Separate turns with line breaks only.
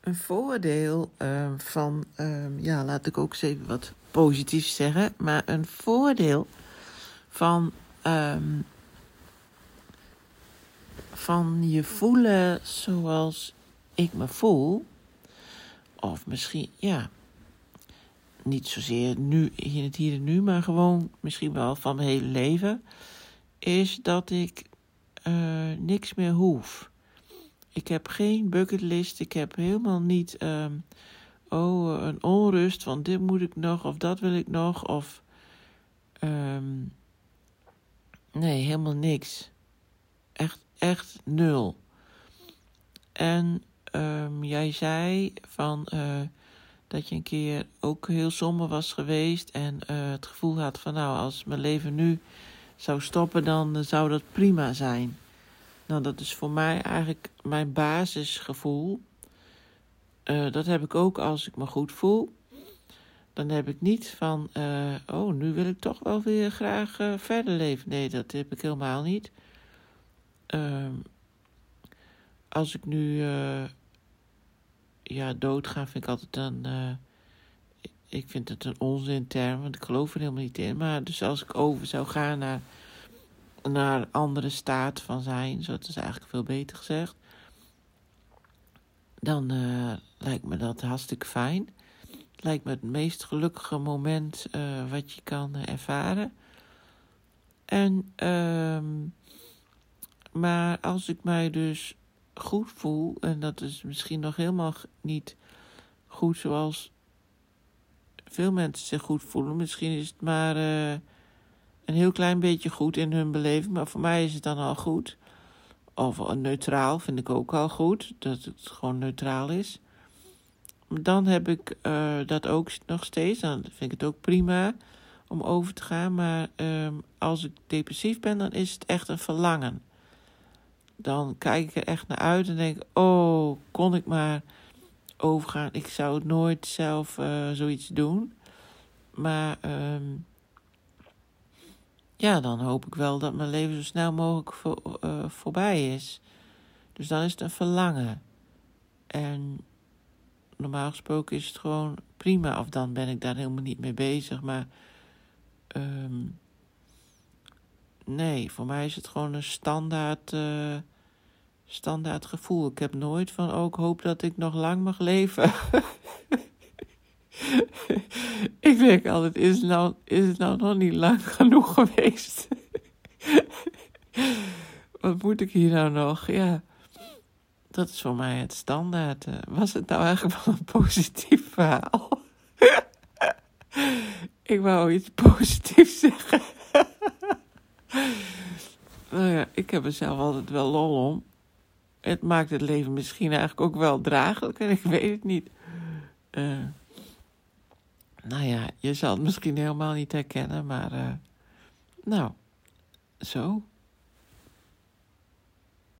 een voordeel ehm, van, ehm, ja, laat ik ook eens even wat positiefs zeggen, maar een voordeel van, ehm, van je voelen zoals ik me voel, of misschien, ja, niet zozeer nu in het hier en nu, maar gewoon misschien wel van mijn hele leven, is dat ik uh, niks meer hoef. Ik heb geen bucketlist. Ik heb helemaal niet, um, oh, een onrust van dit moet ik nog of dat wil ik nog. Of, um, nee, helemaal niks. Echt, echt nul. En um, jij zei van uh, dat je een keer ook heel somber was geweest en uh, het gevoel had van nou, als mijn leven nu zou stoppen, dan zou dat prima zijn. Nou, dat is voor mij eigenlijk mijn basisgevoel. Uh, dat heb ik ook als ik me goed voel. Dan heb ik niet van, uh, oh, nu wil ik toch wel weer graag uh, verder leven. Nee, dat heb ik helemaal niet. Ehm, als ik nu ja, doodga, vind ik altijd een. ik vind het een onzinterm, want ik geloof er helemaal niet in. Maar dus als ik over zou gaan naar naar andere staat van zijn, zo is eigenlijk veel beter gezegd, dan uh, lijkt me dat hartstikke fijn. Lijkt me het meest gelukkige moment uh, wat je kan uh, ervaren. En, uh, maar als ik mij dus goed voel, en dat is misschien nog helemaal niet goed zoals veel mensen zich goed voelen, misschien is het maar een heel klein beetje goed in hun beleving, maar voor mij is het dan al goed. Of neutraal vind ik ook al goed, dat het gewoon neutraal is. Dan heb ik uh, dat ook nog steeds, dan vind ik het ook prima om over te gaan. Maar uh, als ik depressief ben, dan is het echt een verlangen. Dan kijk ik er echt naar uit en denk: oh, kon ik maar overgaan. Ik zou nooit zelf uh, zoiets doen. Maar. Uh, ja, dan hoop ik wel dat mijn leven zo snel mogelijk voor, uh, voorbij is. Dus dan is het een verlangen. En normaal gesproken is het gewoon prima, of dan ben ik daar helemaal niet mee bezig. Maar um, nee, voor mij is het gewoon een standaard, uh, standaard gevoel. Ik heb nooit van, ook oh, hoop dat ik nog lang mag leven. ik denk altijd, is het, nou, is het nou nog niet lang genoeg geweest? Wat moet ik hier nou nog? Ja, dat is voor mij het standaard. Eh, was het nou eigenlijk wel een positief verhaal? ik wou iets positiefs zeggen. nou ja, ik heb er zelf altijd wel lol om. Het maakt het leven misschien eigenlijk ook wel draaglijk en ik weet het niet. Uh, nou ja, je zal het misschien helemaal niet herkennen, maar uh, nou, zo.